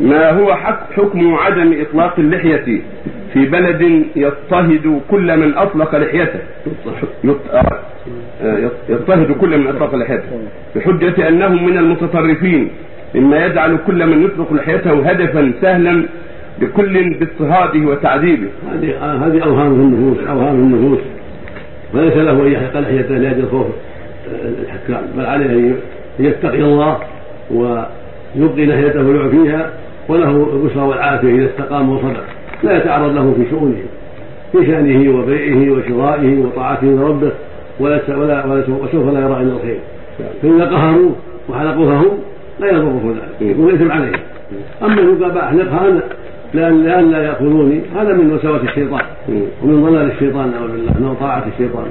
ما هو حك- حكم عدم إطلاق اللحية في بلد يضطهد كل من أطلق لحيته؟ آه، يضطهد كل من أطلق لحيته. بحجة أنهم من المتطرفين مما يجعل كل من يطلق لحيته هدفا سهلا لكل باضطهاده وتعذيبه. هذه آه، هذه أوهام النفوس أوهام النفوس. وليس له أن يحرق لحيته لأجل خوف آه، الحكام بل عليه أن يتقي الله ويبقي لحيته ويعفيها فيها وله البشرى والعافية إذا استقام وصدق. لا يتعرض له في شؤونه في شأنه وبيعه وشرائه وطاعته لربه ولا ولا وسوف لا يرى إلا الخير. فإذا قهروه وحلقوها هم لا يضره ذلك يكون الاثم عليه أما ان يقال احلقها أنا لأن لا يأخذوني هذا من وساوس الشيطان ومن ضلال الشيطان نعوذ بالله من طاعة الشيطان.